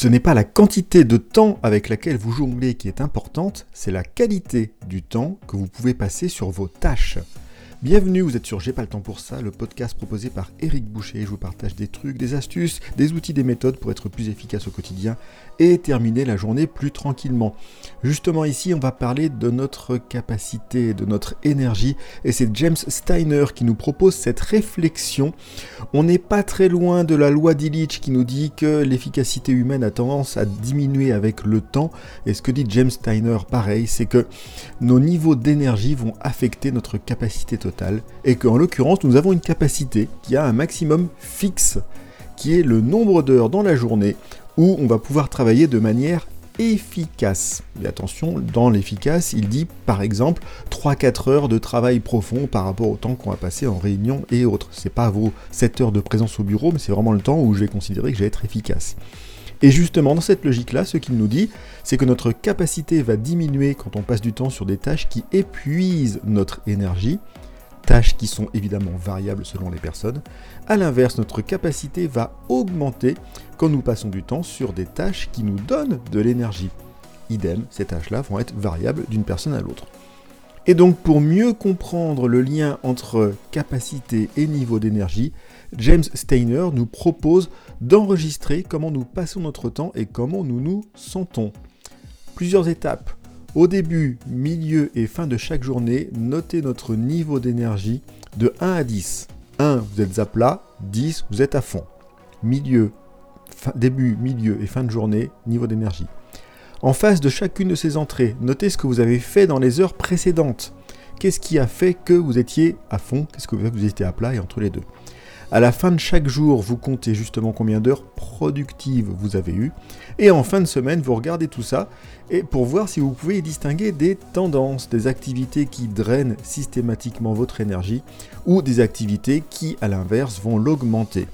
Ce n'est pas la quantité de temps avec laquelle vous jonglez qui est importante, c'est la qualité du temps que vous pouvez passer sur vos tâches. Bienvenue, vous êtes sur J'ai pas le temps pour ça, le podcast proposé par Eric Boucher. Je vous partage des trucs, des astuces, des outils, des méthodes pour être plus efficace au quotidien et terminer la journée plus tranquillement. Justement ici, on va parler de notre capacité, de notre énergie et c'est James Steiner qui nous propose cette réflexion. On n'est pas très loin de la loi d'Illich qui nous dit que l'efficacité humaine a tendance à diminuer avec le temps et ce que dit James Steiner pareil, c'est que nos niveaux d'énergie vont affecter notre capacité totale et qu'en l'occurrence nous avons une capacité qui a un maximum fixe, qui est le nombre d'heures dans la journée où on va pouvoir travailler de manière efficace. Et attention, dans l'efficace, il dit par exemple 3-4 heures de travail profond par rapport au temps qu'on va passer en réunion et autres. C'est pas vos 7 heures de présence au bureau, mais c'est vraiment le temps où je vais considérer que je vais être efficace. Et justement, dans cette logique-là, ce qu'il nous dit, c'est que notre capacité va diminuer quand on passe du temps sur des tâches qui épuisent notre énergie, tâches qui sont évidemment variables selon les personnes. A l'inverse, notre capacité va augmenter quand nous passons du temps sur des tâches qui nous donnent de l'énergie. Idem, ces tâches-là vont être variables d'une personne à l'autre. Et donc pour mieux comprendre le lien entre capacité et niveau d'énergie, James Steiner nous propose d'enregistrer comment nous passons notre temps et comment nous nous sentons. Plusieurs étapes au début, milieu et fin de chaque journée, notez notre niveau d'énergie de 1 à 10. 1, vous êtes à plat, 10, vous êtes à fond. Milieu, début, milieu et fin de journée, niveau d'énergie. En face de chacune de ces entrées, notez ce que vous avez fait dans les heures précédentes. Qu'est-ce qui a fait que vous étiez à fond? Qu'est-ce que vous étiez à plat et entre les deux? À la fin de chaque jour, vous comptez justement combien d'heures productives vous avez eues. Et en fin de semaine, vous regardez tout ça et pour voir si vous pouvez y distinguer des tendances, des activités qui drainent systématiquement votre énergie ou des activités qui, à l'inverse, vont l'augmenter.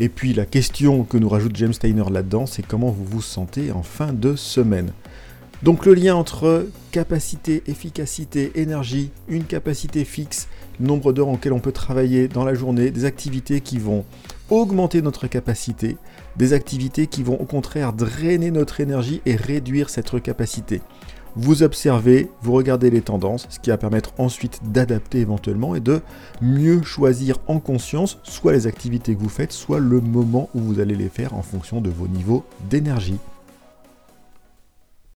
Et puis la question que nous rajoute James Steiner là-dedans, c'est comment vous vous sentez en fin de semaine. Donc le lien entre capacité, efficacité, énergie, une capacité fixe, nombre d'heures en on peut travailler dans la journée, des activités qui vont augmenter notre capacité, des activités qui vont au contraire drainer notre énergie et réduire cette capacité. Vous observez, vous regardez les tendances, ce qui va permettre ensuite d'adapter éventuellement et de mieux choisir en conscience soit les activités que vous faites, soit le moment où vous allez les faire en fonction de vos niveaux d'énergie.